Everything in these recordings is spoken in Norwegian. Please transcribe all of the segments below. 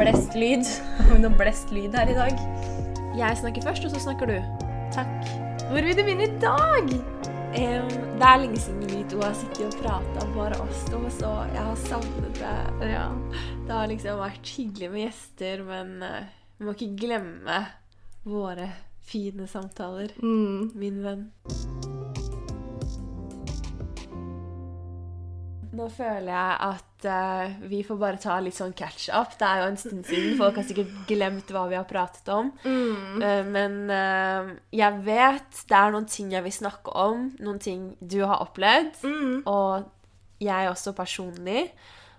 blest lyd. Har vi noe blest lyd her i dag? Jeg snakker først, og så snakker du. Takk. Hvor vil du begynne i dag? Um, det er lenge siden vi to har sittet og prata, bare oss to, så jeg har savnet det. Ja. Det har liksom vært hyggelig med gjester, men uh, vi må ikke glemme våre fine samtaler, min venn. Nå føler jeg at eh, vi får bare ta litt sånn catch-up. Det er jo en stund siden. Folk har sikkert glemt hva vi har pratet om. Eh, men uh, jeg vet det er noen ting jeg vil snakke om. Noen ting du har opplevd. Og jeg også personlig.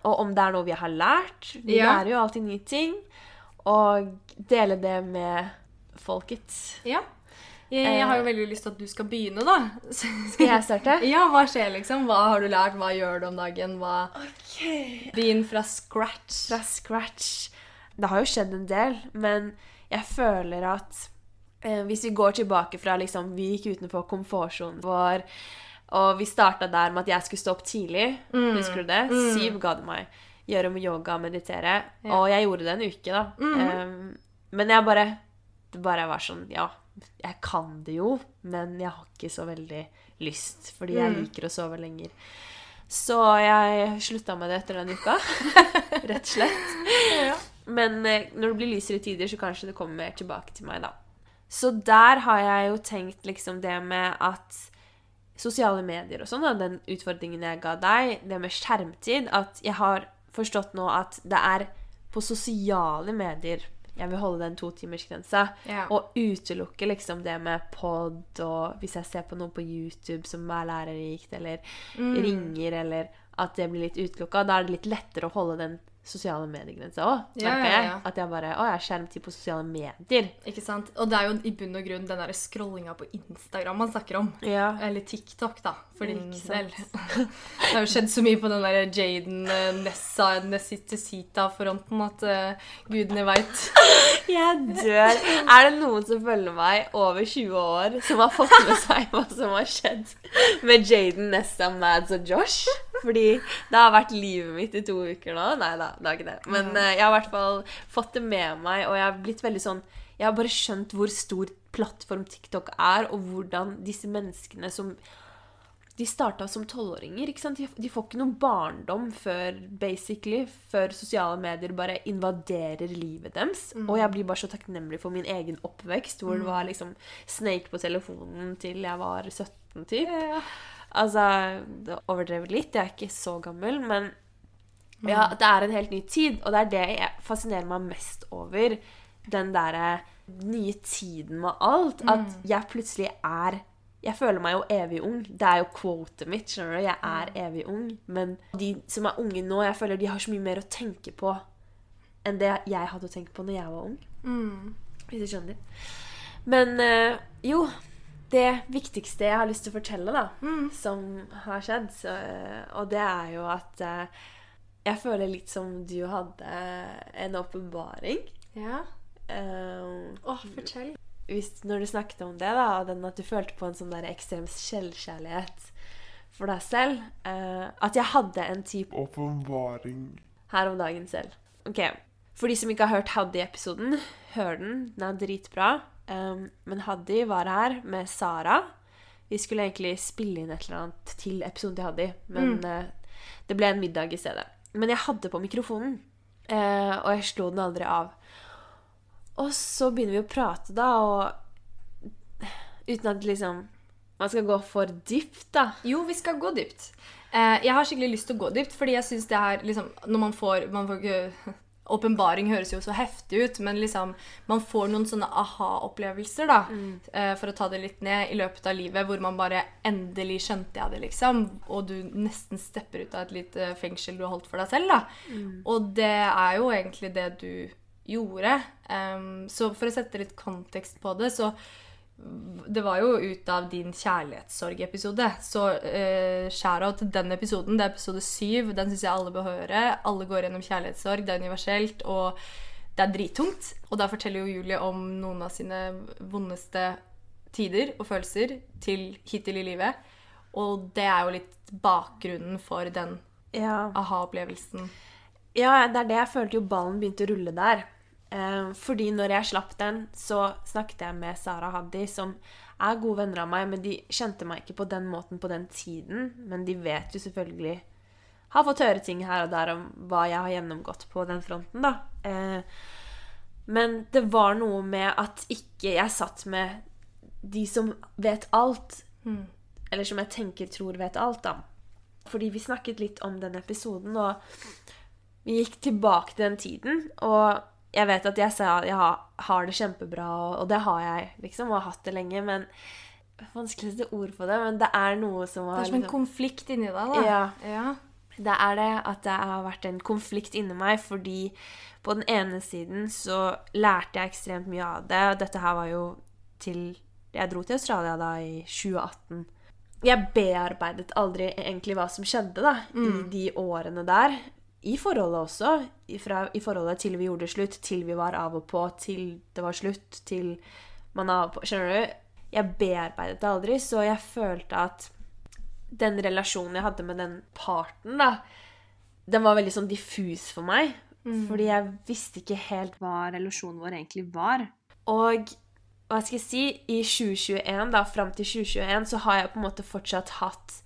Og om det er noe vi har lært. Vi Ja. lærer jo alltid nye ting. Og dele det med folket. Ja. Jeg, jeg har jo veldig lyst til at du skal begynne, da. Skal jeg starte? Ja, hva skjer, liksom? Hva har du lært? Hva gjør du om dagen? Hva Begynn fra scratch. fra scratch. Det har jo skjedd en del, men jeg føler at eh, hvis vi går tilbake fra liksom Vi gikk utenfor komfortsonen vår, og vi starta der med at jeg skulle stå opp tidlig. Husker du det? Syv ga det meg. Gjøre yoga og meditere. Og jeg gjorde det en uke, da. Eh, men jeg bare Det bare var sånn Ja, jeg kan det jo, men jeg har ikke så veldig lyst, fordi jeg liker å sove lenger. Så jeg slutta med det etter den uka. Rett og slett. Men eh, når det blir lysere tider, så kanskje det kommer mer tilbake til meg, da. Så der har jeg jo tenkt liksom det med at sosiale medier og sånn, og den utfordringen jeg ga deg, det med skjermtid, at jeg har forstått nå at det er på sosiale medier jeg vil holde den totimersgrensa. Ja. Og utelukke liksom det med pod og hvis jeg ser på noe på YouTube som er lærerikt, eller ringer, eller at det blir litt utelukka, da er det litt lettere å holde den sosiale mediegrensa òg. Ja, ja, jeg. ja. At jeg bare Å, jeg har skjermtid på sosiale medier. Ikke sant? Og det er jo i bunn og grunn den der scrollinga på Instagram man snakker om. Ja. Eller TikTok, da, for din Ikke del. Det har jo skjedd så mye på den der Jaden eh, Nessa Nessitesita-fronten at uh, gudene veit. Jeg dør. Er det noen som følger meg over 20 år, som har fått med seg hva som har skjedd med Jaden, Nessa, Mads og Josh? Fordi det har vært livet mitt i to uker nå. Nei da, det. Men eh, jeg har i hvert fall fått det med meg, og jeg har blitt veldig sånn Jeg har bare skjønt hvor stor plattform TikTok er, og hvordan disse menneskene som de starta som tolvåringer. De, de får ikke noen barndom før basically, før sosiale medier bare invaderer livet deres. Og jeg blir bare så takknemlig for min egen oppvekst, hvor det var liksom Snake på telefonen til jeg var 17, typ. Altså, det overdrevet litt. Jeg er ikke så gammel, men ja, det er en helt ny tid, og det er det jeg fascinerer meg mest over. Den derre nye tiden med alt. At jeg plutselig er Jeg føler meg jo evig ung. Det er jo quotet mitt. skjønner du? Jeg er evig ung. Men de som er unge nå, jeg føler de har så mye mer å tenke på enn det jeg hadde å tenke på når jeg var ung. Hvis du skjønner. Men eh, jo, det viktigste jeg har lyst til å fortelle, da, som har skjedd, så, eh, og det er jo at eh, jeg føler litt som du hadde en åpenbaring. Ja. Uh, Åh, fortell. hvis, når du snakket om det, da, og den at du følte på en sånn der ekstrem selvkjærlighet for deg selv, uh, at jeg hadde en type Åpenbaring. her om dagen selv. Ok, For de som ikke har hørt Haddy-episoden, hør den. Den er dritbra. Um, men Haddy var her med Sara. Vi skulle egentlig spille inn et eller annet til episoden til Haddy, men eh, det ble en middag i stedet. Men jeg hadde på mikrofonen, eh, og jeg slo den aldri av. Og så begynner vi å prate, da, og uten at liksom man skal gå for dypt, da. Jo, vi skal gå dypt. Eh, jeg har skikkelig lyst til å gå dypt, fordi jeg syns det er liksom Når man får, man får Åpenbaring høres jo så heftig ut, men liksom man får noen sånne aha-opplevelser, da, mm. for å ta det litt ned, i løpet av livet, hvor man bare Endelig skjønte jeg det, liksom. Og du nesten stepper ut av et lite fengsel du har holdt for deg selv, da. Og det er jo egentlig det du gjorde. Um, så for å sette litt kontekst på det, så det var jo ut av din kjærlighetssorgepisode. Så uh, shout-out til den episoden. Det er episode syv. Den syns jeg alle bør høre. Alle går gjennom kjærlighetssorg. Det er universelt, og det er drittungt. Og da forteller jo Julie om noen av sine vondeste tider og følelser til hittil i livet. Og det er jo litt bakgrunnen for den Ja. aha-opplevelsen. Ja, det er det jeg følte jo ballen begynte å rulle der. Eh, fordi når jeg slapp den, så snakket jeg med Sara Haddi, som er gode venner av meg, men de kjente meg ikke på den måten på den tiden. Men de vet jo selvfølgelig Har fått høre ting her og der om hva jeg har gjennomgått på den fronten, da. Eh, men det var noe med at ikke jeg satt med de som vet alt. Eller som jeg tenker tror vet alt, da. Fordi vi snakket litt om den episoden, og vi gikk tilbake til den tiden. Og jeg vet at jeg sa at jeg har- har det kjempebra, og- og det har jeg, liksom, og har hatt det lenge, men Vanskeligste ord på det, men det er noe som har Det er som en liksom- konflikt inni deg, da. Ja. ja. det er det at det har vært en konflikt inni meg, fordi på den ene siden så lærte jeg ekstremt mye av det, og dette her var jo til Jeg dro til Australia da i 2018. Jeg bearbeidet aldri egentlig hva som skjedde da, i de årene der. I forholdet også. I, fra, I forholdet til vi gjorde det slutt, til vi var av og på, til det var slutt, til man er av og på. Skjønner du? Jeg bearbeidet det aldri, så jeg følte at den relasjonen jeg hadde med den parten, da, den var veldig sånn diffus for meg. Fordi jeg visste ikke helt hva relasjonen vår egentlig var. Og hva skal jeg si, i 2021, da, fram til 2021, så har jeg på en måte fortsatt hatt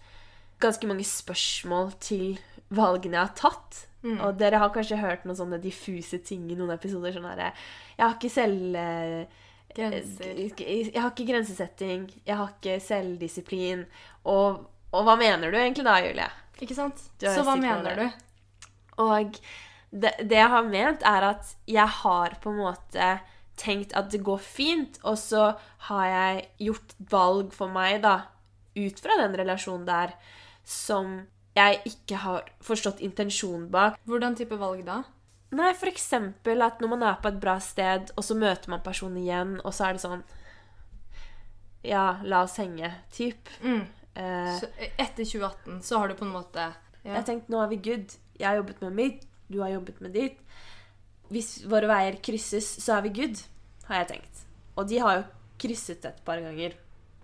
ganske mange spørsmål til valgene jeg har tatt. Og dere har kanskje hørt noen sånne diffuse ting i noen episoder. sånn herre Jeg har ikke selv... eh, Grenser. jeg har ikke grensesetting, jeg har ikke selvdisiplin. Og, og hva mener du egentlig da, Julie? Ikke sant? Så hva mener du? Og det, det jeg har ment, er at jeg har på en måte tenkt at det går fint, og så har jeg gjort valg for meg, da, ut fra den relasjonen der, som jeg ikke har forstått intensjonen bak. Hvordan type valg da? Nei, eksempel at når man er på et bra sted, og så møter man personen igjen, og så er det sånn Ja, la oss henge, typ. Mm. Eh, Så etter 2018 så har du på en måte Jeg ja. har tenkt, nå er vi good. Jeg har jobbet med mitt, du har jobbet med ditt. Hvis våre veier krysses, så er vi good, har jeg tenkt. Og de har jo krysset et par ganger.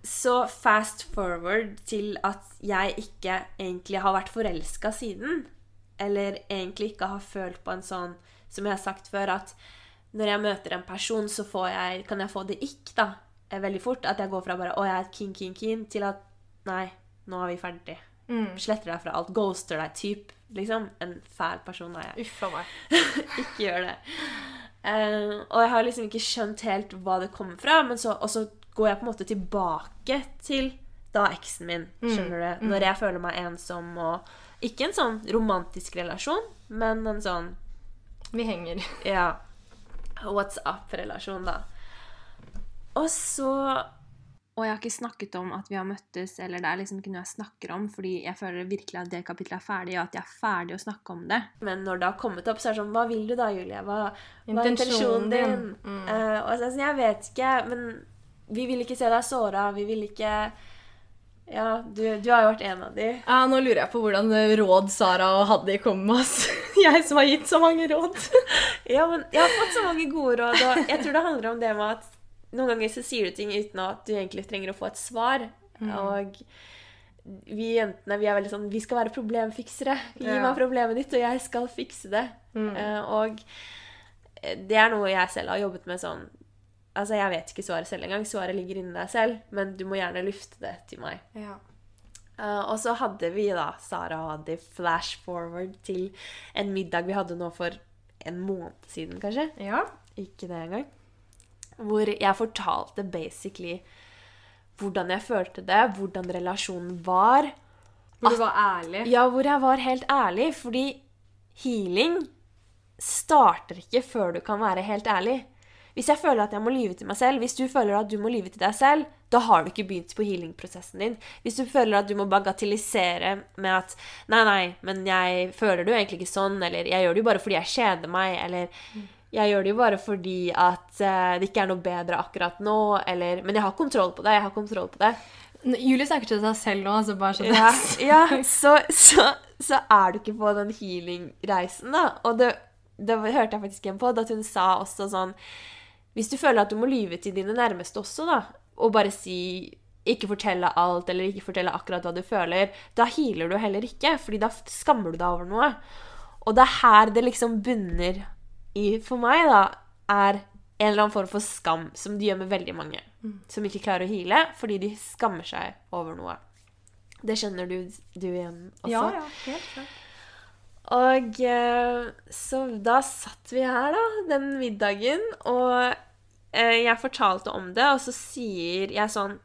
Så fast forward til at jeg ikke egentlig har vært forelska siden. Eller egentlig ikke har følt på en sånn, som jeg har sagt før, at når jeg møter en person, så får jeg, kan jeg få det ikk, da. eh, Veldig fort. At jeg går fra bare 'Å, jeg er king, king, king', til at Nei, nå er vi ferdig Mm. sletter deg fra alt, ghoster deg, typ. Liksom. En fæl person er jeg. Uff a meg. Ikke gjør det. Uh, og jeg har liksom ikke skjønt helt hva det kommer fra, men så, og så går jeg på en måte tilbake til da eksen min, skjønner du? Når jeg føler meg ensom og Ikke en sånn romantisk relasjon, men en sånn Vi henger. ja, what's up-relasjon, da. Og så Og jeg har ikke snakket om at vi har møttes, eller det er liksom ikke noe jeg snakker om, fordi jeg føler virkelig at det kapitlet er ferdig, og at jeg er ferdig å snakke om det. Men når det har kommet opp, så er det sånn Hva vil du da, Julie? Hva, hva er intensjonen din? Mm. Uh, og så sånn, jeg vet ikke, men vi vil ikke se deg såra. Vi vil ikke Ja, du, du har jo vært en av de. Ja, Nå lurer jeg på hvordan råd Sara og Haddy kom med oss. Jeg som har gitt så mange råd. Ja, men jeg har fått så mange gode råd, og jeg tror det handler om det med at noen ganger så sier du ting uten at du egentlig trenger å få et svar. Og vi jentene vi er veldig sånn Vi skal være problemfiksere. Gi Ja. meg problemet ditt, og jeg skal fikse det. Mm. og det er noe jeg selv har jobbet med sånn Altså, jeg vet ikke svaret selv engang. Svaret ligger inni deg selv, men du må gjerne lufte det til meg. Ja. Uh, og så hadde vi da, Sara og Haddy, flash forward til en middag vi hadde nå for en måned siden, kanskje. ja. Ikke det engang. Hvor jeg fortalte basically hvordan jeg følte det, hvordan relasjonen var. Hvor du var ærlig. Ja, hvor jeg var helt ærlig, fordi healing starter ikke før du kan være helt ærlig. Hvis jeg føler at jeg må lyve til meg selv, hvis du føler at du må lyve til deg selv, da har du ikke begynt på healing-prosessen din. Hvis du føler at du må bagatellisere med at Nei, nei, men jeg føler det jo egentlig ikke sånn, eller jeg gjør det jo bare fordi jeg kjeder meg, eller jeg gjør det jo bare fordi at eh, det ikke er noe bedre akkurat nå, eller Men jeg har kontroll på det, jeg har kontroll på det. Julie snakker til seg selv nå, altså bare sånn Ja, ja så, så, så er du ikke på den healing-reisen, da. Og det, det hørte jeg faktisk igjen på, at hun sa også sånn Hvis du føler at du må lyve til dine nærmeste også, da, og bare si ikke fortelle alt, eller ikke fortelle akkurat hva du føler, da healer du heller ikke, fordi da skammer du deg over noe. Og det er her det liksom bunner i, for meg, da, er en eller annen form for skam, som de gjør med veldig mange. Som ikke klarer å heale fordi de skammer seg over noe. Det kjenner du, du igjen også? Ja, ja, helt klart. Og eh, så da satt vi her, da, den middagen, og eh, jeg fortalte om det, og så sier jeg sånn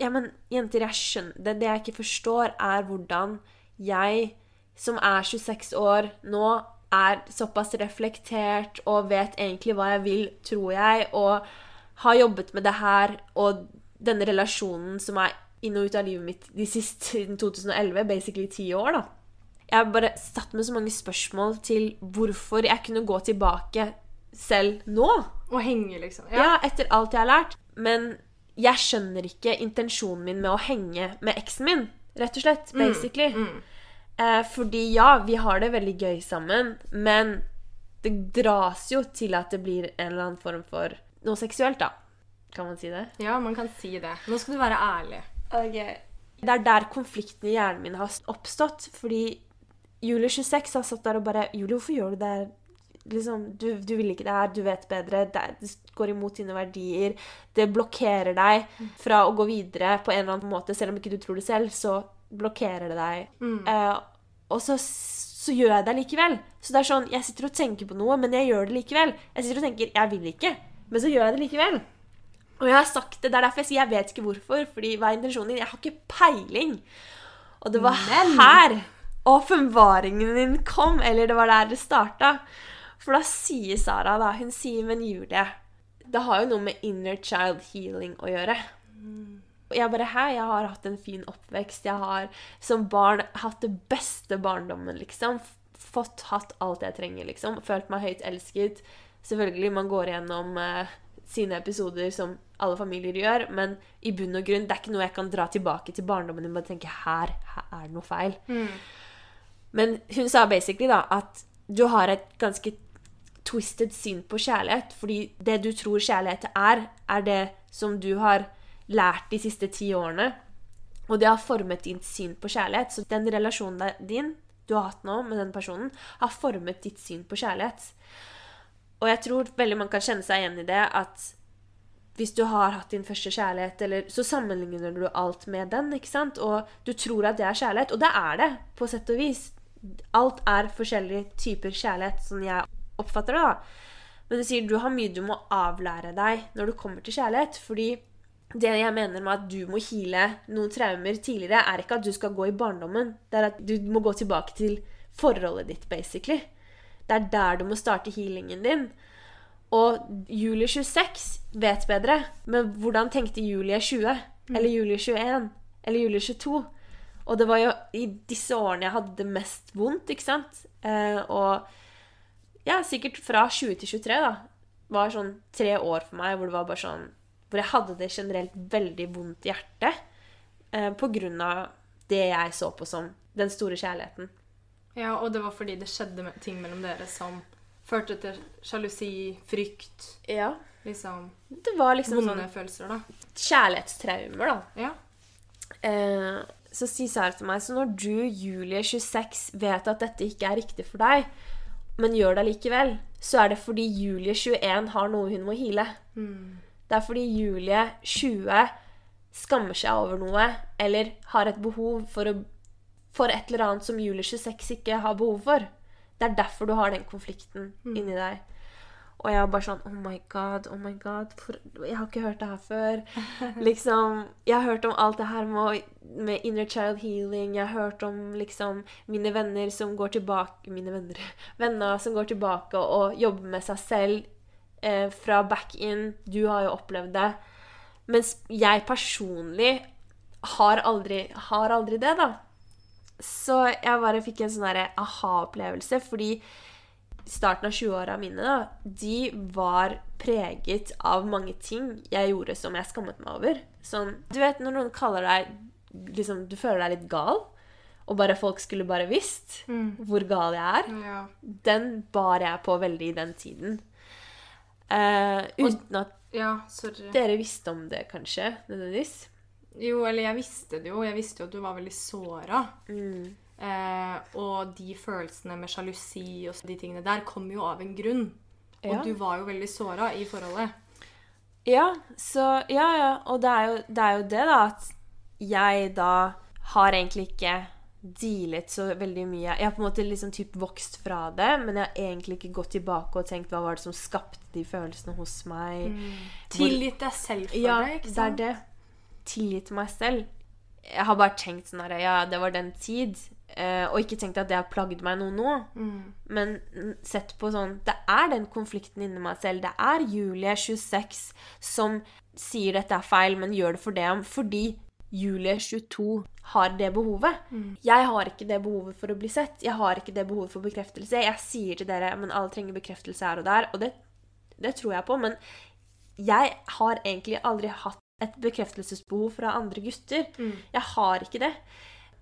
Ja, men jenter, jeg skjønner det. Det jeg ikke forstår, er hvordan jeg, som er 26 år nå, er såpass reflektert og vet egentlig hva jeg vil, tror jeg, og har jobbet med det her og denne relasjonen som er inn og ut av livet mitt de siste siden 2011, basically ti år, da. Jeg bare satt med så mange spørsmål til hvorfor jeg kunne gå tilbake selv nå. Og henge, liksom. Ja, etter alt jeg har lært. Men jeg skjønner ikke intensjonen min med å henge med eksen min. Rett og slett. Basically. Eh, fordi ja, vi har det veldig gøy sammen, men det dras jo til at det blir en eller annen form for noe seksuelt, da. Kan man si det? Ja, man kan si det. Nå skal du være ærlig. Det er der konflikten i hjernen min har oppstått. Fordi Julie 26 har satt der og bare Julie, hvorfor gjør du det her? Liksom, du, du vil ikke det her, du vet bedre. Det, det går imot dine verdier. Det blokkerer deg fra å gå videre på en eller annen måte. Selv om ikke du tror det selv, så blokkerer det deg. Eh, og så, så gjør jeg det likevel. Så det er sånn, jeg sitter og tenker på noe, men jeg gjør det likevel. Jeg sitter og tenker, jeg vil ikke, men så gjør jeg det likevel. Og jeg har sagt det, det er derfor jeg sier jeg vet ikke hvorfor, fordi hva er intensjonen din? Jeg har ikke peiling. Og det var Men- her åpenbaringen din kom, eller det var der det starta. For da sier Sara, da, hun sier, men Julie, det har jo noe med inner child healing å gjøre. Jeg bare Hæ, jeg har hatt en fin oppvekst. Jeg har som barn hatt det beste barndommen, liksom. Fått hatt alt jeg trenger, liksom. Følt meg høyt elsket. Selvfølgelig, man går gjennom eh, sine episoder som alle familier gjør, men i bunn og grunn, det er ikke noe jeg kan dra tilbake til barndommen min og tenke her, her er det noe feil. Men hun sa basically da at du har et ganske twisted syn på kjærlighet, fordi det du tror kjærlighet er, er det som du har lært de siste ti årene. Og det har formet ditt syn på kjærlighet. Så den relasjonen din du har hatt nå med den personen, har formet ditt syn på kjærlighet. Og jeg tror veldig man kan kjenne seg igjen i det at hvis du har hatt din første kjærlighet, eller, så sammenligner du alt med den. ikke sant? Og du tror at det er kjærlighet, og det er det, på sett og vis. Alt er forskjellige typer kjærlighet, sånn jeg oppfatter det. da. Men du sier du har mye du må avlære deg når du kommer til kjærlighet. fordi det jeg mener med at du må heale noen traumer tidligere, er ikke at du skal gå i barndommen. Det er at du må gå tilbake til forholdet ditt, basically. Det er der du må starte healingen din. Og Julie 26 vet bedre, men hvordan tenkte Julie 20? Eller Julie 21? Eller Julie 22? Og det var jo i disse årene jeg hadde det mest vondt, ikke sant? Eh, og ja, sikkert fra 20 til 23, da. Var sånn tre år for meg hvor det var bare sånn Hvor jeg hadde det generelt veldig vondt i hjertet. Eh, på grunn av det jeg så på som den store kjærligheten. Ja, og det var fordi det skjedde ting mellom dere som førte til sjalusi, frykt, Ja. liksom Det var liksom vonde sånn følelser, da. kjærlighetstraumer, da. Ja. Eh, så sier Sara til meg Så når du, Julie 26, vet at dette ikke er riktig for deg, men gjør det likevel, så er det fordi Julie 21 har noe hun må heale. Det er fordi Julie 20 skammer seg over noe, eller har et behov for, å, for et eller annet som Julie 26 ikke har behov for. Det er derfor du har den konflikten inni deg. Og jeg var bare sånn Oh my god, oh my god. For, jeg har ikke hørt det her før. liksom, Jeg har hørt om alt det her med, med inner child healing. Jeg har hørt om liksom mine venner som går tilbake Mine venner Venner som går tilbake og jobber med seg selv eh, fra back in. Du har jo opplevd det. Mens jeg personlig har aldri, har aldri det, da. Så jeg bare fikk en sånn aha-opplevelse, fordi starten av 20-åra mine, da, de var preget av mange ting jeg gjorde som jeg skammet meg over. Sånn, du vet når noen kaller deg liksom, Du føler deg litt gal, og bare folk skulle bare visst hvor gal jeg er. ja. Den bar jeg på veldig i den tiden. Uh, uten at Ja, dere visste om det, kanskje, nødvendigvis. Jo, eller jeg visste det jo. Jeg visste jo at du var veldig såra. Mm. Eh, og de følelsene med sjalusi og de tingene der kommer jo av en grunn. Og Ja. du var jo veldig såra i forholdet. Ja, så Ja, ja. Og det er, jo, det er jo det, da, at jeg da har egentlig ikke dealet så veldig mye. Jeg har på en måte liksom typ vokst fra det, men jeg har egentlig ikke gått tilbake og tenkt hva var det som skapte de følelsene hos meg. Tilgitt deg selv for Ja, det, ikke det er det. Tilgitt meg selv. Jeg har bare tenkt sånn her Ja, det var den tid. Eh, og ikke tenkt at det har plagd meg noe nå. Mm. Men mm, sett på sånn Det er den konflikten inni meg selv. Det er Julie 26 som sier dette er feil, men gjør det for det fordi Julie 22 har det behovet. Jeg har ikke det behovet for å bli sett. Jeg har ikke det behovet for bekreftelse. Jeg sier til dere men alle trenger bekreftelse her og der, og det, det tror jeg på. Men jeg har egentlig aldri hatt et bekreftelsesbehov fra andre gutter. Jeg har ikke det.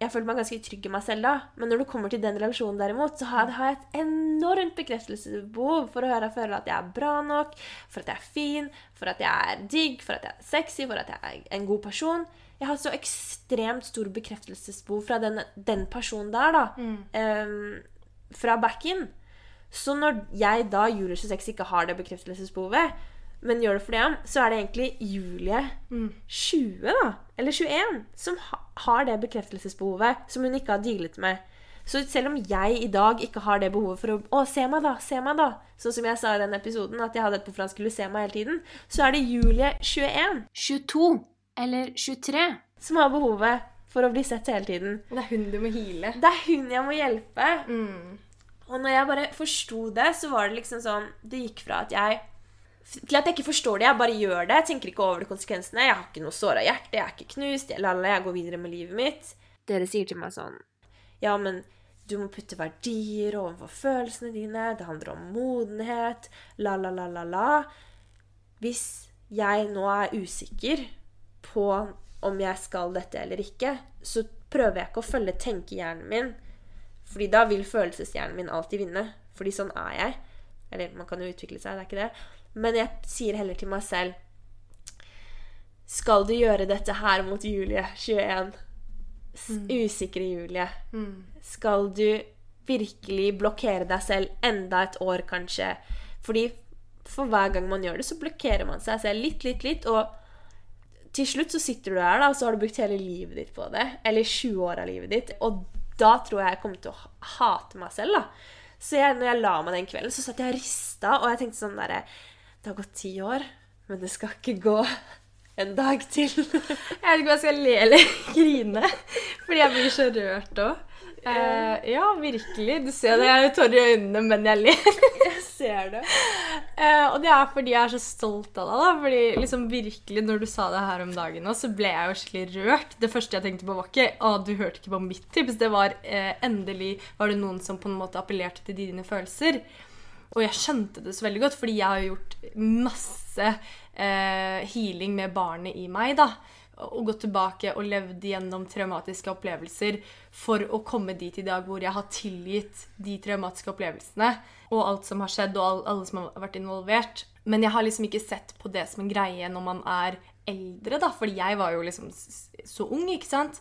Jeg følte meg ganske trygg i meg selv da. Men når det kommer til den relasjonen derimot, så har jeg, har jeg et enormt bekreftelsesbehov for å høre føle at jeg er bra nok, for at jeg er fin, for at jeg er digg, for at jeg er sexy, for at jeg er en god person. Jeg har så ekstremt stor bekreftelsesbehov fra den, den personen der, da. Ehm, fra back in. Så når jeg da, Julie 26, ikke har det bekreftelsesbehovet, men gjør det for det, så er det egentlig Julie 20, da, eller 21, som ha, har det bekreftelsesbehovet som hun ikke har dealet med. Så selv om jeg i dag ikke har det behovet for å Å, se meg, da! Se meg, da! Sånn som jeg sa i den episoden, at jeg hadde et behov for han skulle se meg hele tiden, så er det Julie 21, 22 eller 23 som har behovet for å bli sett hele tiden. Det er hun du må hile. Det er hun jeg må hjelpe. Mm. Og når jeg bare forsto det, så var det liksom sånn Det gikk fra at jeg Til at jeg ikke forstår det, jeg bare gjør det. Jeg tenker ikke over de konsekvensene. Jeg har ikke noe såra hjerte, jeg er ikke knust. Jeg, lala, jeg går videre med livet mitt. Dere sier til meg sånn Ja, men du må putte verdier overfor følelsene dine. Det handler om modenhet. La, la, la, la, la. Hvis jeg nå er usikker på om jeg skal dette eller ikke, så prøver jeg ikke å følge tenkehjernen min. Fordi da vil følelseshjernen min alltid vinne. Fordi sånn er jeg. Eller man kan jo utvikle seg, det er ikke det. Men jeg sier heller til meg selv Skal du gjøre dette her mot Julie 21? Mm. Usikre Julie. Mm. Skal du virkelig blokkere deg selv enda et år, kanskje? Fordi for hver gang man gjør det, så blokkerer man seg selv litt, litt, litt. Og til slutt så sitter du der, da, og så har du brukt hele livet ditt på det. Eller 20 år av livet ditt. Og da tror jeg jeg kommer til å hate meg selv, da. Så jeg, når jeg la meg den kvelden, så satt jeg og rista, og jeg tenkte sånn derre Det har gått ti år, men det skal ikke gå en dag til. Jeg vet ikke om jeg skal le eller grine, fordi jeg blir så rørt òg. Uh, ja, virkelig. Du ser det, jeg har tårer i øynene, men jeg ler. jeg ser det. Uh, og det er fordi jeg er så stolt av deg. da, fordi liksom virkelig Når du sa det her om dagen, nå, så ble jeg jo skikkelig rørt. Det første jeg tenkte på, var ikke å, du hørte ikke på mitt tips. Det var uh, endelig var det noen som på en måte appellerte til dine følelser. Og jeg skjønte det så veldig godt, fordi jeg har gjort masse eh, healing med barnet i meg. da, Og gått tilbake og levd gjennom traumatiske opplevelser for å komme dit i dag hvor jeg har tilgitt de traumatiske opplevelsene og alt som har skjedd, og all, alle som har vært involvert. Men jeg har liksom ikke sett på det som en greie når man er eldre, da, fordi jeg var jo liksom så ung, ikke sant.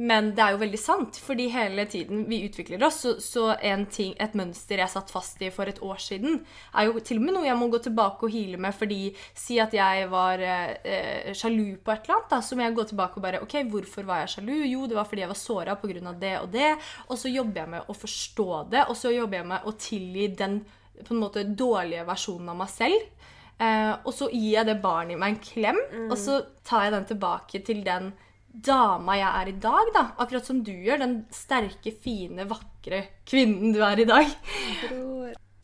Men det er jo veldig sant, fordi hele tiden vi utvikler oss, så, så en ting, et mønster jeg satt fast i for et år siden, er jo til og med noe jeg må gå tilbake og heale med, fordi si at jeg var eh, sjalu på et eller annet, da, så må jeg gå tilbake og bare OK, hvorfor var jeg sjalu? Jo, det var fordi jeg var såra pga. det og det. Og så jobber jeg med å forstå det, og så jobber jeg med å tilgi den på en måte dårlige versjonen av meg selv. Eh, og så gir jeg det barnet i meg en klem, og så tar jeg den tilbake til den dama jeg er i dag, da. Akkurat som du gjør. Den sterke, fine, vakre kvinnen du er i dag.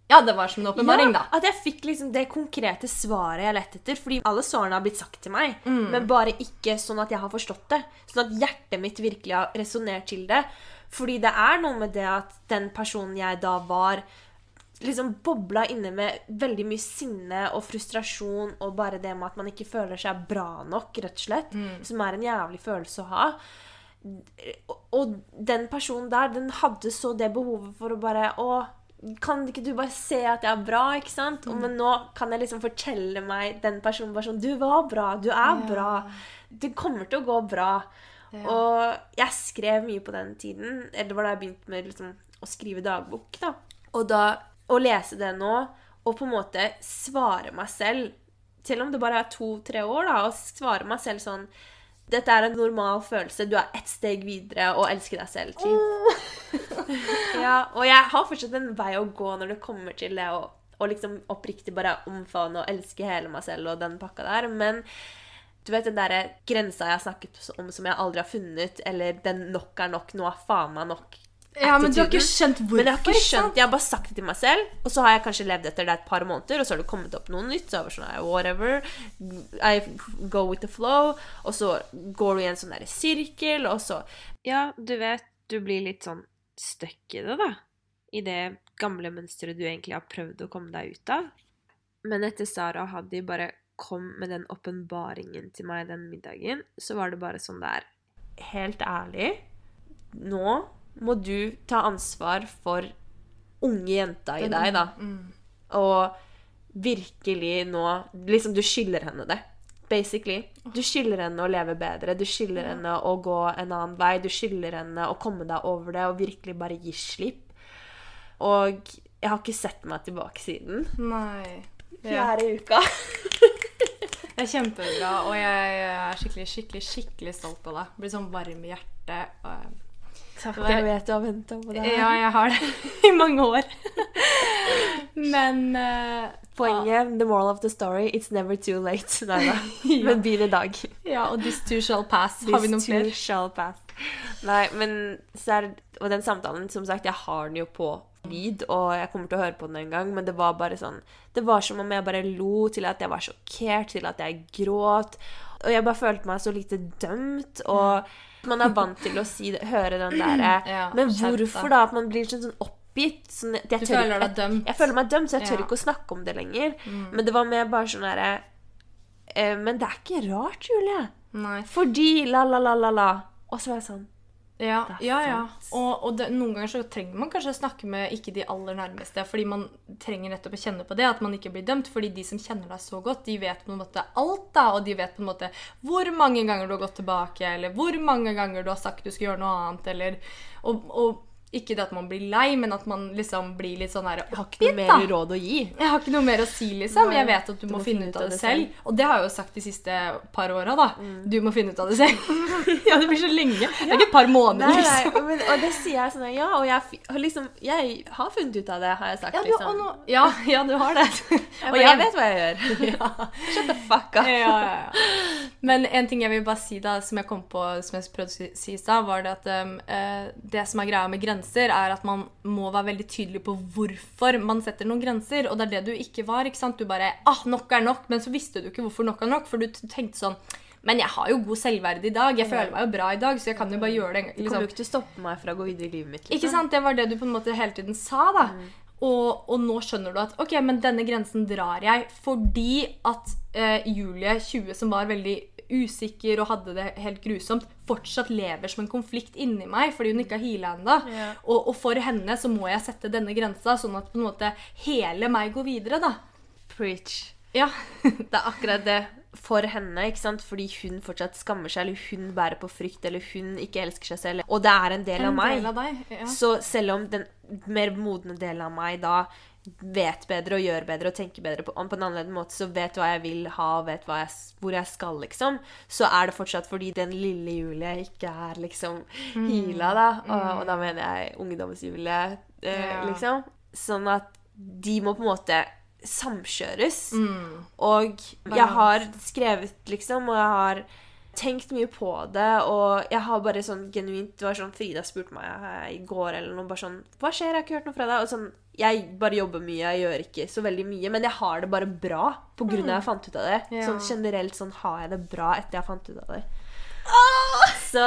Ja, det var som en åpenbaring, da. At jeg fikk liksom det konkrete svaret jeg lette etter. Fordi alle svarene har blitt sagt til meg, men bare ikke sånn at jeg har forstått det. Sånn at hjertet mitt virkelig har resonnert til det. Fordi det er noe med det at den personen jeg da var, liksom bobla inne med veldig mye sinne og frustrasjon og bare det med at man ikke føler seg bra nok, rett og slett. Som er en jævlig følelse å ha. Og- den personen der, den hadde så det behovet for å bare Å, kan ikke du bare se at jeg er bra, ikke sant? Og, men nå kan jeg liksom fortelle meg den personen bare sånn Du var bra. Du er bra. Det kommer til å gå bra. Ja. Og jeg skrev mye på den tiden. Eller det var da jeg begynte med liksom, å skrive dagbok. da. Og da å lese det nå, og på en måte svare meg selv Selv om det bare er to-tre år, da, og svare meg selv sånn Dette er en normal følelse. Du er ett steg videre og elsker deg selv. Oh. ja, og jeg har fortsatt en vei å gå når det kommer til det å og liksom oppriktig bare omfavne og elske hele meg selv og den pakka der. Men du vet den derre grensa jeg har snakket om som jeg aldri har funnet, eller den nok er nok, nå er faen meg nok. Ja, men du har ikke skjønt hvorfor. Men jeg har ikke skjønt, jeg har bare sagt det til meg selv, og så har jeg kanskje levd etter det et par måneder, og så har det kommet opp noe nytt, så jeg vært sånn, whatever, I go with the flow, og så går du i en sånn der sirkel, og så Ja, du vet, du blir litt sånn stuck i det, da. I det gamle mønsteret du egentlig har prøvd å komme deg ut av. Men etter Sara og Haddy bare kom med den åpenbaringen til meg den middagen, så var det bare sånn der Helt ærlig, nå må du ta ansvar for unge jenta i deg, da. Mm. Og virkelig nå Liksom, du skylder henne det. Basically. Du skylder henne å leve bedre. Du skylder henne å gå en annen vei. Du skylder henne å komme deg over det og virkelig bare gi slipp. Og jeg har ikke sett meg tilbake siden. Nei. Ja. Uka. Det er kjempebra, og jeg er skikkelig, skikkelig, skikkelig stolt av deg. Blir sånn varm i hjertet. Og... Takk, jeg vet du har venta på det. Ja, jeg har det i mange år. Men uh, Poenget, the moral of the story, it's never too late. Nei da. Men begynn i dag. Ja, og this too shall pass. Har vi noen This too flere? shall pass. Nei, men så er Og den samtalen, som sagt, jeg har den jo på lyd, og jeg kommer til å høre på den en gang, men det var bare sånn Det var som om jeg bare lo til at jeg var sjokkert, til at jeg gråt. Og jeg bare følte meg så lite dømt, og man er vant til å si høre den derre Ja, Men skjerp deg. hvorfor da? At man blir sånn, sånn oppgitt. Sånn, jeg tør føler deg dømt. Jeg føler meg dømt, så jeg tør. Mm. ikke å snakke om det lenger. Men det var mer bare sånn derre eh, Men det er ikke rart, Julie. Nei. Fordi la, la, la, la, la. Og så var jeg sånn Ja, ja. ja. Og, og det, noen ganger så trenger man kanskje å snakke med ikke de aller nærmeste, fordi man trenger nettopp å kjenne på det, at man ikke blir dømt. Fordi de som kjenner deg så godt, de vet på en måte alt, da. Og de vet på en måte hvor mange ganger du har gått tilbake, eller hvor mange ganger du har sagt du skal gjøre noe annet, eller Og, og ikke det at man blir lei, men at man liksom blir litt sånn her Jeg har ikke noe mer råd å gi. Jeg har ikke noe mer å si, liksom. Jeg vet at du, må, finne ut av det selv. selv. Og det har jeg jo sagt de siste par åra, da. Mm. Du må finne ut av det selv. ja, det blir så lenge. Det er ikke et par måneder, Nei, liksom. men, og det sier jeg sånn Ja, og jeg, og liksom, jeg har funnet ut av det, har jeg sagt. Ja, du, og liksom. nå, ja, ja, du har det. Jeg, jeg vet hva jeg gjør. ja. Shut the fuck up. ja, ja, ja. Men en ting jeg vil bare si da, som jeg kom på, som jeg prøvde å si- si i stad, var det at um, eh, det som er greia med grenser, er at man må være veldig tydelig på hvorfor man setter noen grenser. Og det er det du ikke var. ikke sant? Du bare ah, nok er nok. Men så visste du ikke hvorfor nok er nok, for du tenkte sånn Men jeg har jo god selvverd i dag. Jeg føler meg jo bra i dag, så jeg kan jo bare gjøre det. gang», Du kommer Liksom. jo ikke til å stoppe meg fra å gå videre i livet mitt. liksom. Ikke sant? Det var det du på en måte hele tiden sa, da. Og, og nå skjønner du at ok, men denne grensen drar jeg fordi at eh, Julie, 20, som var veldig usikker og hadde det helt grusomt, fortsatt lever som en konflikt inni meg fordi hun ikke har heala ennå. Ja. Og, og for henne så må jeg sette denne grensa, sånn at på en måte hele meg går videre, da. Preach. Ja. Det er akkurat det for henne, ikke sant? fordi hun fortsatt skammer seg, eller hun bærer på frykt, eller hun ikke elsker seg selv. Og det er en del av meg. del av deg. Ja. Så selv om den mer modne delen av meg da vet bedre og gjør bedre og tenker bedre på, på en annerledes måte, så vet hva jeg vil ha vet jeg, hvor jeg skal, liksom, så er det fortsatt fordi den lille Julie ikke er liksom hila, da. Og, og da mener jeg ungdomsjulie, eh, Ja. liksom. Sånn at de må på en måte samkjøres. Mm. Og jeg har skrevet, liksom, og jeg har tenkt mye på det, og jeg har bare sånn genuint Det var sånn Frida spurte meg eh, i går eller noe, bare sånn 'Hva skjer? Jeg har ikke hørt noe fra deg.' Og sånn Jeg bare jobber mye, jeg gjør ikke så veldig mye, men jeg har det bare bra på av at jeg fant ut av det. Ja. Sånn generelt sånn har jeg det bra etter jeg fant ut av det. Så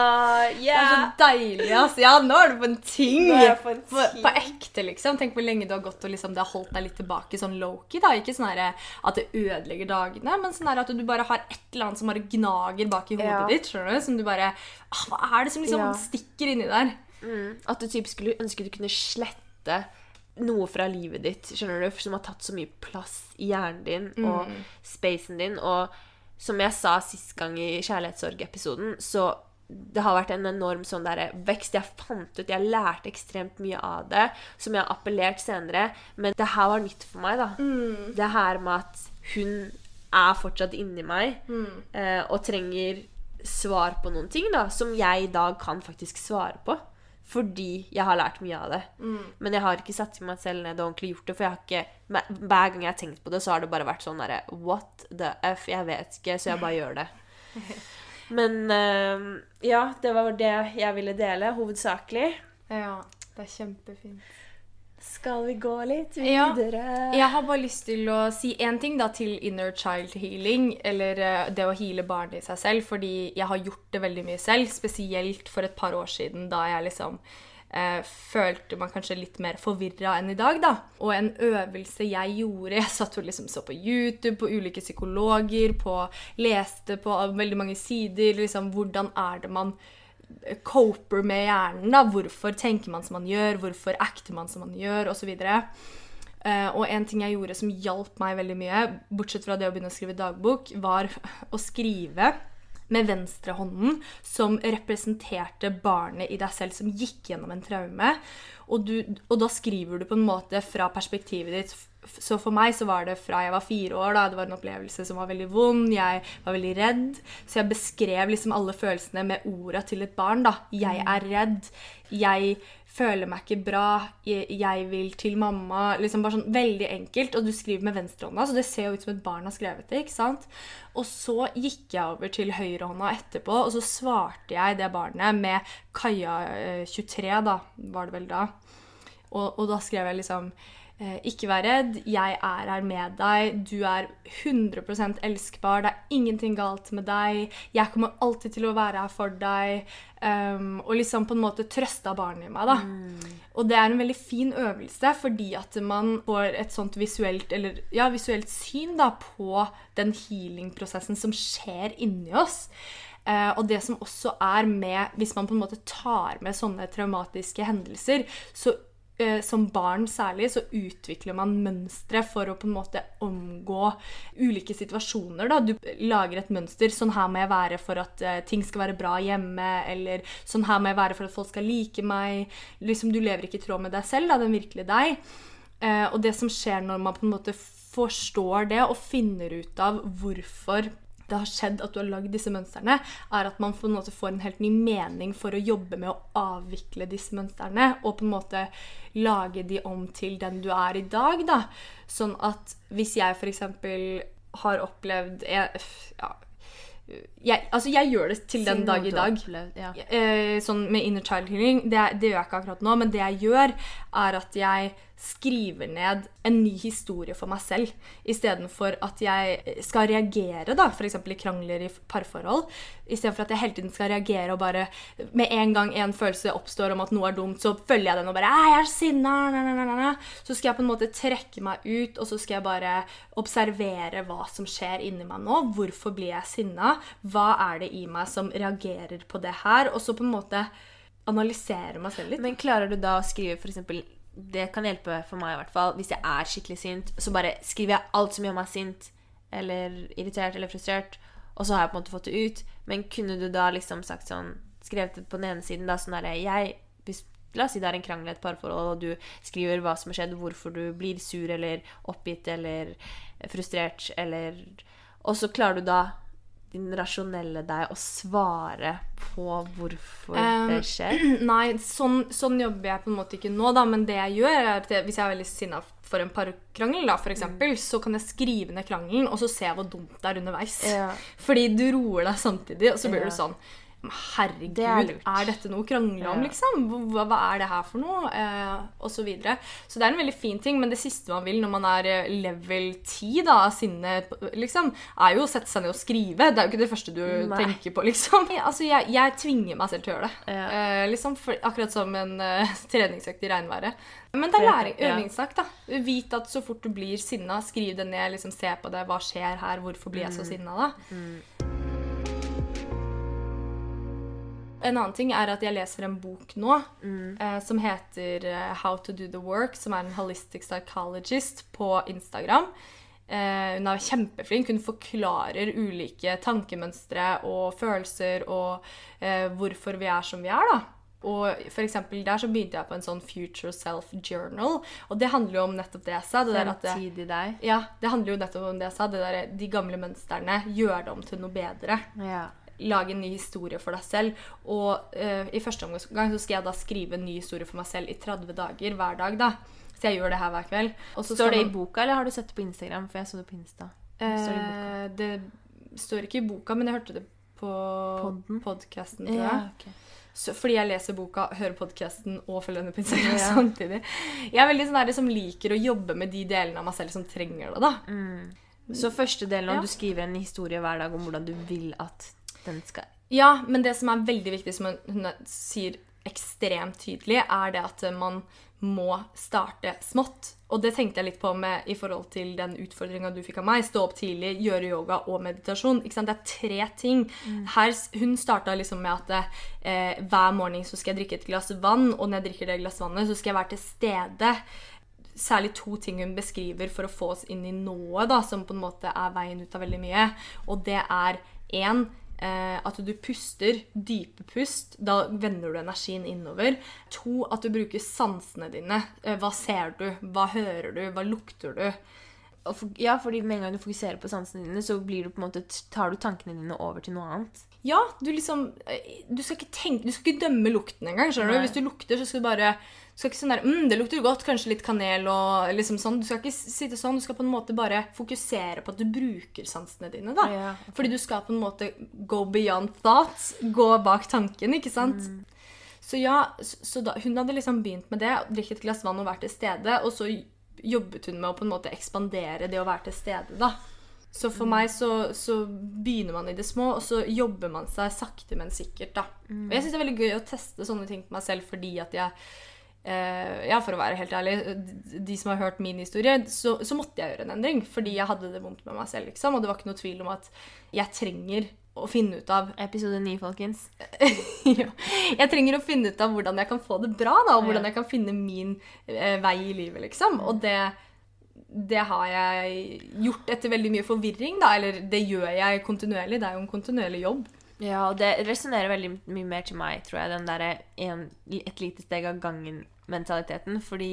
Det er så deilig, altså. Ja, nå er du på en ting. På en ting. på ekte, liksom. Tenk hvor lenge du har gått og liksom, det har holdt deg litt tilbake. Sånn low-key. Ikke sånn at det ødelegger dagene, men sånn at du bare har et eller annet som bare gnager bak i hodet Ja. ditt. skjønner du? Som du bare ah, Hva er det som liksom Ja. stikker inni der? Mm, at du typ skulle ønske du kunne slette noe fra livet ditt skjønner du, som har tatt så mye plass i hjernen din og spacen din. Og som jeg sa sist gang i kjærlighetssorgepisoden, så det har vært en enorm sånn der vekst. Jeg fant ut, jeg lærte ekstremt mye av det, som jeg har appellert senere. Men det her var nytt for meg, da. Det her med at hun er fortsatt inni meg eh, og trenger svar på noen ting da, som jeg i dag kan faktisk svare på. Fordi jeg har lært mye av det. Men jeg har ikke satt meg selv ned og ordentlig gjort det. For jeg har ikke, hver gang jeg har tenkt på det, så har det bare vært sånn derre What the f? Jeg vet ikke, så jeg bare gjør det. Men eh, ja, det var det jeg ville dele, hovedsakelig. Ja, det er kjempefint. Skal vi gå litt Ja. videre? Jeg har bare lyst til å si én ting da til inner child healing, eller eh, det å heale barnet i seg selv, fordi jeg har gjort det veldig mye selv, spesielt for et par år siden, da jeg liksom eh, følte meg kanskje litt mer forvirra enn i dag, da. Og en øvelse jeg gjorde Jeg satt og liksom så på YouTube, på ulike psykologer, på leste på veldig mange sider, liksom hvordan er det man coper med hjernen. da, Hvorfor tenker man som man gjør, hvorfor acter man som man gjør, osv. Uh, og en ting jeg gjorde som hjalp meg veldig mye, bortsett fra det å begynne å skrive dagbok, var å skrive med venstrehånden som representerte barnet i deg selv som gikk gjennom en traume. Og, du, og da skriver du på en måte fra perspektivet ditt. Så for meg så var det fra jeg var fire år. da, Det var en opplevelse som var veldig vond. Jeg var veldig redd. Så jeg beskrev liksom alle følelsene med orda til et barn. da. Jeg er redd. Jeg føler meg ikke bra. Jeg, jeg vil til mamma. liksom Bare sånn veldig enkelt. Og du skriver med venstrehånda, så det ser jo ut som et barn har skrevet det. ikke sant? Og så gikk jeg over til høyrehånda etterpå, og så svarte jeg det barnet med Kaja eh, 23, da, var det vel da. Og, og da skrev jeg liksom Ikke vær redd, jeg er her med deg. Du er 100% elskbar. Det er ingenting galt med deg. Jeg kommer alltid til å være her for deg. Um, og liksom på en måte trøsta barnet i meg, da. Og det er en veldig fin øvelse, fordi at man får et sånt visuelt, eller, ja, visuelt syn da, på den healing-prosessen som skjer inni oss. Uh, og det som også er med Hvis man på en måte tar med sånne traumatiske hendelser, så eh, som barn særlig, så utvikler man mønstre for å på en måte omgå ulike situasjoner. Da. Du lager et mønster. Sånn her må jeg være for at eh, ting skal være bra hjemme. Eller sånn her må jeg være for at folk skal like meg. Liksom, du lever ikke i tråd med deg selv, da, den virkelige deg. Eh, og det som skjer når man på en måte forstår det og finner ut av hvorfor det har skjedd at du har lagd disse mønstrene, er at man på en måte får en helt ny mening for å jobbe med å avvikle disse mønstrene, og på en måte lage de om til den du er i dag. da. Sånn at hvis jeg f.eks. har opplevd jeg, ja, jeg, altså jeg gjør det til den dag i dag. opplevd, ja. Eh, sånn med inner child healing, det, det gjør jeg ikke akkurat nå, men det jeg gjør, er at jeg skriver ned en ny historie for meg selv, istedenfor at jeg skal reagere, da, f.eks. i krangler i parforhold. Istedenfor at jeg hele tiden skal reagere og bare Med en gang en følelse oppstår om at noe er dumt, så følger jeg den og bare 'Jeg er sinna!' na, na, na, na, na». Så skal jeg på en måte trekke meg ut, og så skal jeg bare observere hva som skjer inni meg nå. Hvorfor blir jeg sinna? Hva er det i meg som reagerer på det her? Og så på en måte analysere meg selv litt. Men klarer du da å skrive eksempel Det kan hjelpe for meg, i hvert fall. Hvis jeg er skikkelig sint, så bare skriver jeg alt som gjør meg sint, eller irritert eller frustrert, og så har jeg på en måte fått det ut. Men kunne du da liksom sagt sånn Skrevet det på den ene siden, da, sånn derre Jeg hvis, La oss si det er en krangel i et parforhold, og du skriver hva som har skjedd, hvorfor du blir sur eller oppgitt eller frustrert, eller Og så klarer du da din rasjonelle deg å svare på hvorfor Um, det skjer. Nei, sånn, sånn jobber jeg på en måte ikke nå, da. Men det jeg gjør, er at jeg, hvis jeg er veldig sinna for en parkrangel, da, for eksempel, så kan jeg skrive ned krangelen, og så se hvor dumt det er underveis. Ja. Fordi du roer deg samtidig, og så blir Ja. du sånn «Men Herregud, Det er, er dette noe å krangle om, liksom? Hva, hva er det her for noe? Eh, og så videre. Så det er en veldig fin ting, men det siste man vil når man er eh, level 10 da, av sinne, liksom, er jo å sette seg ned og skrive. Det er jo ikke det første du Nei. tenker på, liksom. Altså, jeg, jeg tvinger meg selv til å gjøre det. Ja. Eh, liksom for, akkurat som en uh, treningsøkt i regnværet. Men det er læring, øvingssak, da. Vit at så fort du blir sinna, skriv det ned, liksom se på det. Hva skjer her? Hvorfor blir jeg så Mm. sinna, da? En annen ting er at jeg leser en bok nå eh, som heter eh, How to do the work, som er en holistic psychologist på Instagram. Eh, hun er kjempeflink. Hun forklarer ulike tankemønstre og følelser og eh, hvorfor vi er som vi er, da. Og for eksempel der så begynte jeg på en sånn Future Self Journal. Og det handler jo om nettopp det jeg sa. Det der at det, Fremtidig deg. ja, det handler jo nettopp om det jeg sa. Det der, de gamle mønstrene. Gjør det om til noe bedre. Ja. Lage en ny historie for deg selv. Og uh, i første omgang så skal jeg da skrive en ny historie for meg selv i 30 dager hver dag. da. Så jeg gjør det her hver kveld. Og så Står det i boka, eller har du sett det på Instagram? For jeg så det på Insta. Står det i? Eh, det står ikke i boka, men jeg hørte det på podkasten, tror jeg. Ja, ok. Så, fordi jeg leser boka, hører podkasten og følger henne på Instagram Ja. samtidig. Jeg er veldig sånn der som liker å jobbe med de delene av meg selv som trenger det. da. Så første delen om Ja. du skriver en historie hver dag om hvordan du vil at den skal Ja, men det som er veldig viktig, som hun, sier ekstremt tydelig, er det at man må starte smått. Og det tenkte jeg litt på med i forhold til den utfordringa du fikk av meg. Stå opp tidlig, gjøre yoga og meditasjon. Ikke sant? Det er tre ting. Her, hun starta liksom med at eh, hver morgen så skal jeg drikke et glass vann, og når jeg drikker det glass vannet, så skal jeg være til stede. Særlig to ting hun beskriver for å få oss inn i nået, da, som på en måte er veien ut av veldig mye. Og det er én at du puster dype pust. Da vender du energien innover. To, at du bruker sansene dine. Eh, hva ser du? Hva hører du? Hva lukter du? Ja, fordi med en gang du fokuserer på sansene dine, så blir du måte, tar du tankene dine over til noe annet. Ja, du liksom eh, Du skal ikke tenke, du skal ikke dømme lukten engang. skjønner du? Hvis du lukter, så skal du bare skal ikke sånn der, mm, Det lukter godt, kanskje litt kanel og liksom sånn. Du skal ikke sitte sånn. Du skal på en måte bare fokusere på at du bruker sansene dine. da. Ja. Fordi du skal på en måte go beyond thoughts. Gå bak tanken, ikke sant? Så ja, så da, hun hadde liksom begynt med det. Drikket et glass vann og vært til stede. Og så jobbet hun med å på en måte ekspandere det å være til stede, da. Så for meg så, så begynner man i det små, og så jobber man seg sakte, men sikkert, da. Og jeg syns det er veldig gøy å teste sånne ting på meg selv fordi at jeg ja, for å være helt ærlig, de- de som har hørt min historie, så, så måtte jeg gjøre en endring. Fordi jeg hadde det vondt med meg selv, liksom. Og det var ikke noe tvil om at jeg trenger å finne ut av Episode 9, folkens. ja. Jeg trenger å finne ut av hvordan jeg kan få det bra, da, og hvordan jeg kan finne min eh, vei i livet, liksom. Og det, det har jeg gjort etter veldig mye forvirring, da. Eller det gjør jeg kontinuerlig. Det er jo en kontinuerlig jobb. Ja, og det resonnerer veldig mye mer til meg, tror jeg, den derre et lite steg av gangen-mentaliteten. Fordi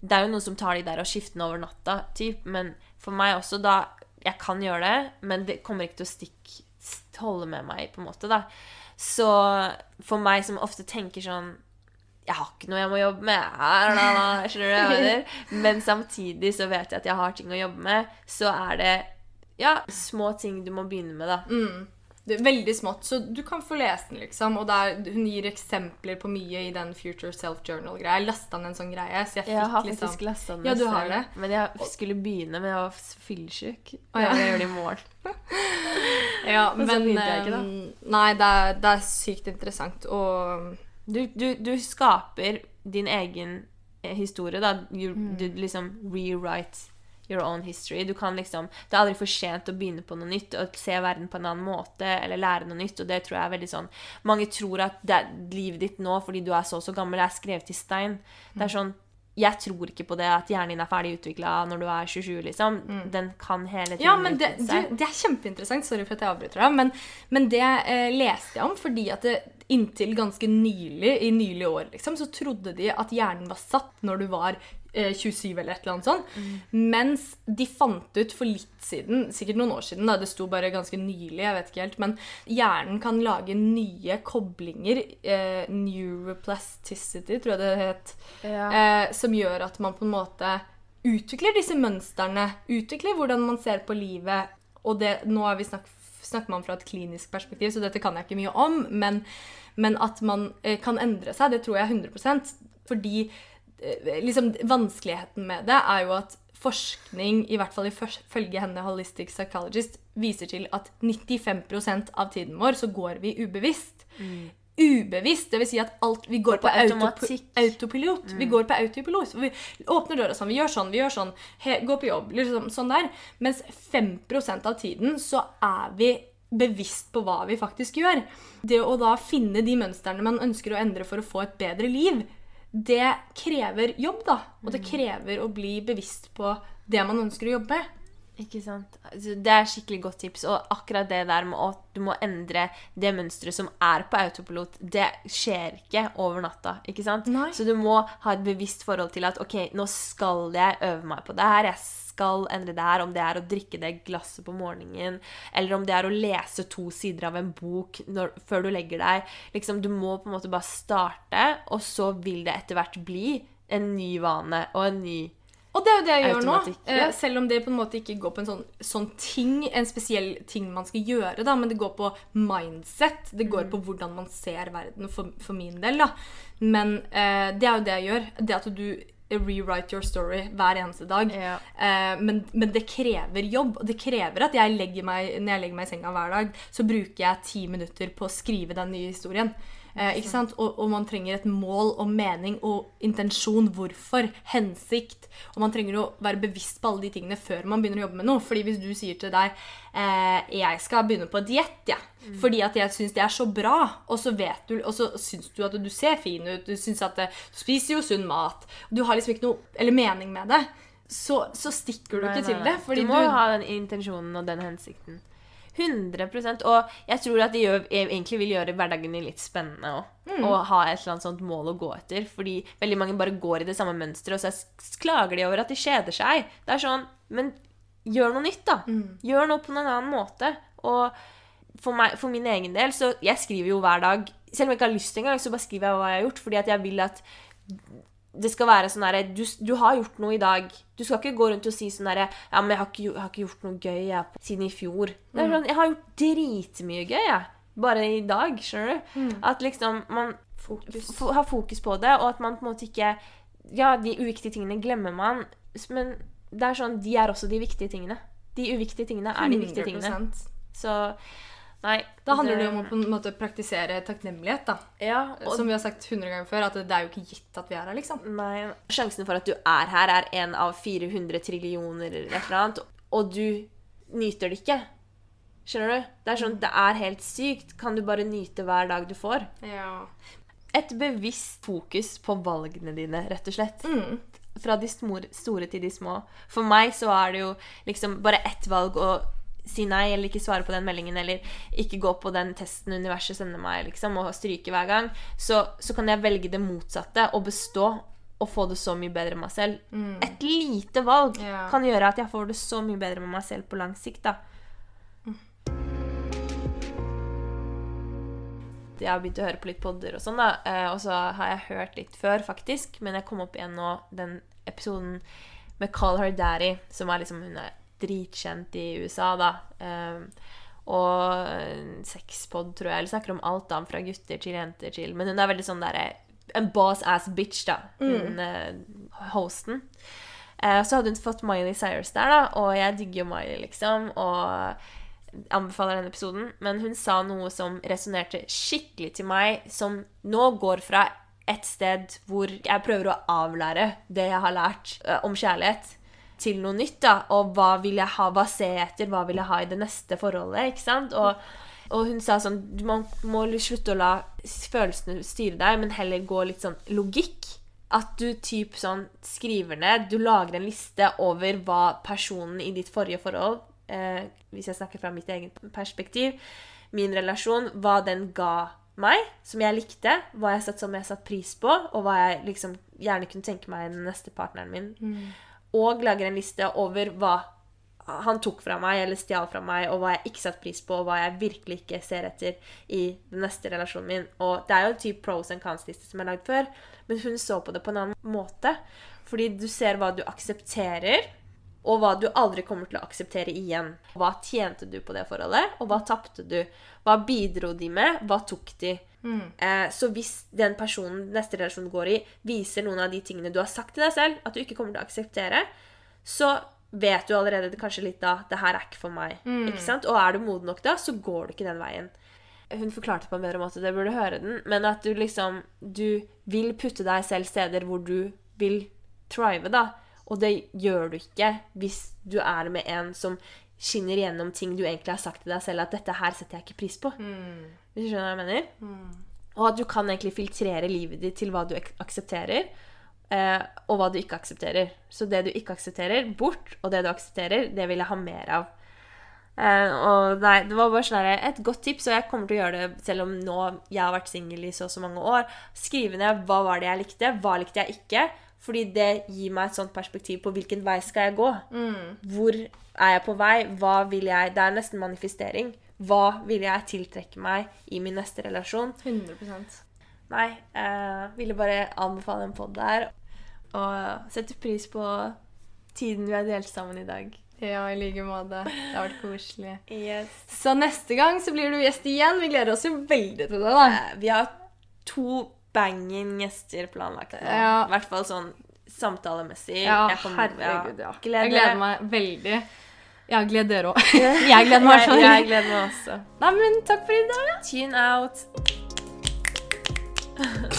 det er jo noe som tar de der og skiftene over natta, typ. Men for meg også, da Jeg kan gjøre det, men det kommer ikke til å stikke holde med meg, på en måte, da. Så for meg som ofte tenker sånn jeg har ikke noe jeg må jobbe med. her, da, da, Skjønner du hva jeg mener? Men samtidig så vet jeg at jeg har ting å jobbe med. Så er det ja, små ting du må begynne med, da. Det er veldig smått, så du kan få lese den, liksom. Og der, hun gir eksempler på mye i den Future Self Journal-greia. Jeg lasta ned en sånn greie, så jeg fikk Jeg har liksom faktisk lasta den Ja, du har det? Men jeg skulle begynne, men jeg var fyllesyk. Og ja. Jeg gjør det i morgen. Ja, men, så men begynte jeg ikke, da. eh, Nei, det er, det er sykt interessant. Og Du, du, du skaper din egen eh, historie, da. You, Mm. Du liksom rewrite your own history. Du kan liksom Det er aldri for sent å begynne på noe nytt og se verden på en annen måte eller lære noe nytt, og det tror jeg er veldig sånn Mange tror at det livet ditt nå fordi du er så og så gammel, er skrevet i stein. Det er sånn jeg tror ikke på det at hjernen din er ferdig utvikla når du er 27, liksom. Den kan hele tiden Mm. Ja, men det, du, det er kjempeinteressant. Sorry for at jeg avbryter deg. Men, men det eh, leste jeg om fordi at det, inntil ganske nylig, i nylige år, liksom, så trodde de at hjernen var satt når du var 27 eller et eller annet sånt. Mens de fant ut for litt siden, sikkert noen år siden, da, det sto bare ganske nylig, jeg vet ikke helt, men hjernen kan lage nye koblinger, eh, neuroplasticity, tror jeg det het, Ja. eh, som gjør at man på en måte utvikler disse mønstrene, utvikler hvordan man ser på livet. Og det, nå er vi snakk, snakker man fra et klinisk perspektiv, så dette kan jeg ikke mye om, men, men at man eh, kan endre seg, det tror jeg 100 Fordi eh, liksom, vanskeligheten med det er jo at forskning, i hvert fall ifølge henne Holistic Psychologist, viser til at 95% av tiden vår så går vi ubevisst. Ubevisst, det vil si at alt Vi går på, På automatikk. autopilot. Vi går på autopilot. Vi åpner døra sånn, vi gjør sånn, vi gjør sånn. He, går på jobb. liksom Sånn der. Mens 5% av tiden så er vi bevisst på hva vi faktisk gjør. Det å da finne de mønstrene man ønsker å endre for å få et bedre liv, det krever jobb, da. Og det krever å bli bevisst på det man ønsker å jobbe med. Ikke sant? Altså, det er skikkelig godt tips. Og akkurat det der med at du må endre det mønsteret som er på autopilot, det skjer ikke over natta. ikke sant? Nei. Så du må ha et bevisst forhold til at ok, nå skal jeg øve meg på det her. Jeg skal endre det her. Om det er å drikke det glasset på morgenen, eller om det er å lese to sider av en bok når, før du legger deg. Liksom, Du må på en måte bare starte, og så vil det etter hvert bli en ny vane og en ny Og det er jo det jeg gjør nå. Ja. Eh, selv om det på en måte ikke går på en sånn, sånn ting, en spesiell ting man skal gjøre, da, men det går på mindset. Det går på hvordan man ser verden, for, for min del. da. Men eh, det er jo det jeg gjør. Det at du rewrite your story hver eneste dag. Ja. Eh, men, men det krever jobb. Og det krever at jeg legger meg, når jeg legger meg i senga hver dag, så bruker jeg ti minutter på å skrive den nye historien. Eh, ikke sant? Og, og man trenger et mål og mening og intensjon. Hvorfor? Hensikt. Og man trenger å være bevisst på alle de tingene før man begynner å jobbe med noe. Fordi hvis du sier til deg eh, 'Jeg skal begynne på diett', ja. fordi at jeg syns det er så bra, og så vet du Og så syns du at du ser fin ut, du syns at eh, du spiser jo sunn mat, du har liksom ikke noe eller mening med det, så, så stikker du Nei, ikke nei, til nei. det. Du må ha den intensjonen og den hensikten. 100% Og jeg tror at de gjør, egentlig vil gjøre hverdagen din litt spennende òg. Mm. Og ha et eller annet sånt mål å gå etter. Fordi veldig mange bare går i det samme mønsteret, og så klager de over at de kjeder seg. Det er sånn Men gjør noe nytt, da. Mm. Gjør noe på en annen måte. Og for, meg, for min egen del, så Jeg skriver jo hver dag. Selv om jeg ikke har lyst engang, så bare skriver jeg hva jeg har gjort. Fordi at jeg vil at det skal være sånn herre du, du har gjort noe i dag. Du skal ikke gå rundt og si sånn herre Ja, men jeg har ikke, jeg har ikke gjort noe gøy jeg, siden i fjor. Det er sånn, Jeg har gjort dritmye gøy, jeg. Bare i dag, skjønner du. At liksom man Fokus. har fokus på det, og at man på en måte ikke Ja, de uviktige tingene glemmer man, men det er sånn, de er også de viktige tingene. De uviktige tingene er de viktige tingene. 100%. Så Nei. Da handler det jo om å på en måte praktisere takknemlighet, da. Ja, og Som vi har sagt 100 ganger før, at det er jo ikke gitt at vi er her, liksom. Nei. Sjansen for at du er her, er en av 400 trillioner eller et eller annet, og du nyter det ikke. Skjønner du? Det er sånn, det er helt sykt. Kan du bare nyte hver dag du får? Ja. Et bevisst fokus på valgene dine, rett og slett. Fra de store til de små. For meg så er det jo liksom bare ett valg å si nei, eller ikke svare på den meldingen, eller ikke gå på den testen universet sender meg, liksom, og stryke hver gang. Så, så kan jeg velge det motsatte og bestå og få det så mye bedre med meg selv. Et lite valg yeah. kan gjøre at jeg får det så mye bedre med meg selv på lang sikt, da. Jeg har begynt å høre på litt podder og sånn, da. eh, Og så har jeg hørt litt før, faktisk. Men jeg kom opp igjen nå, den episoden med Call Her Daddy, som er liksom Hun er dritkjent i USA, da. Eh, og sexpod, tror jeg. Eller snakker om alt, da. Fra gutter til jenter til Men hun er veldig sånn derre En boss ass bitch, da. Hun mm. hosten. Eh, så hadde hun fått Miley Cyrus der, da, og jeg digger jo Miley, liksom. Og anbefaler denne episoden. Men hun sa noe som resonnerte skikkelig til meg, som nå går fra et sted hvor jeg prøver å avlære det jeg har lært eh, om kjærlighet, til noe nytt. da, Og hva vil jeg ha, hva ser jeg etter, hva vil jeg ha i det neste forholdet? ikke sant? Og, og hun sa sånn du må, slutte å la følelsene styre deg, men heller gå litt sånn logikk. At du typ sånn skriver ned Du lager en liste over hva personen i ditt forrige forhold eh, Hvis jeg snakker fra mitt eget perspektiv Min relasjon, hva den ga meg, som jeg likte, hva jeg satt, som jeg satte pris på, og hva jeg liksom gjerne kunne tenke meg den neste partneren min. Og lager en liste over hva han tok fra meg eller stjal fra meg, og hva jeg ikke satte pris på, og hva jeg virkelig ikke ser etter i den neste relasjonen min. Og det er jo en type pros and cons-liste som er lagd før, men hun så på det på en annen måte. Fordi du ser hva du aksepterer, og hva du aldri kommer til å akseptere igjen. Hva tjente du på det forholdet, og hva tapte du? Hva bidro de med? Hva tok de? Eh, så hvis den personen neste relasjon går i, viser noen av de tingene du har sagt til deg selv at du ikke kommer til å akseptere, så vet du allerede kanskje litt da det her er ikke for meg. Ikke sant? Og er du moden nok da, så går du ikke den veien. Hun forklarte på en bedre måte, det burde høre den, men at du liksom Du vil putte deg selv steder hvor du vil thrive, da. Og det gjør du ikke hvis du er med en som skinner gjennom ting du egentlig har sagt til deg selv at 'dette her setter jeg ikke pris på'. Hvis du skjønner hva jeg mener? Og at du kan egentlig filtrere livet ditt til hva du ak aksepterer. eh, og hva du ikke aksepterer. Så det du ikke aksepterer, bort, og det du aksepterer, det vil jeg ha mer av. Eh, og nei, det var bare sånn et godt tips, og jeg kommer til å gjøre det selv om nå jeg har vært singel i så og så mange år. Skrive ned hva var det jeg likte, hva likte jeg ikke. Fordi det gir meg et sånt perspektiv på hvilken vei skal jeg gå. Hvor er jeg på vei? Hva vil jeg Det er nesten manifestering. Hva vil jeg tiltrekke meg i min neste relasjon? 100 Nei, jeg ville bare anbefale en pod der. Og sette pris på tiden vi har delt sammen i dag. Ja, i like måte. Det har vært koselig. Yes. Så neste gang så blir du gjest igjen. Vi gleder oss jo veldig til det, da. Eh, Vi har to banging gjester planlagt nå. Ja. I hvert fall sånn samtalemessig. Ja, Jeg kommer- herregud, ja. Gleder Jeg gleder meg veldig. Ja, gled dere òg. Jeg gleder meg i Jeg, jeg gleder meg også. Nei, men takk for i dag. Tune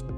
out.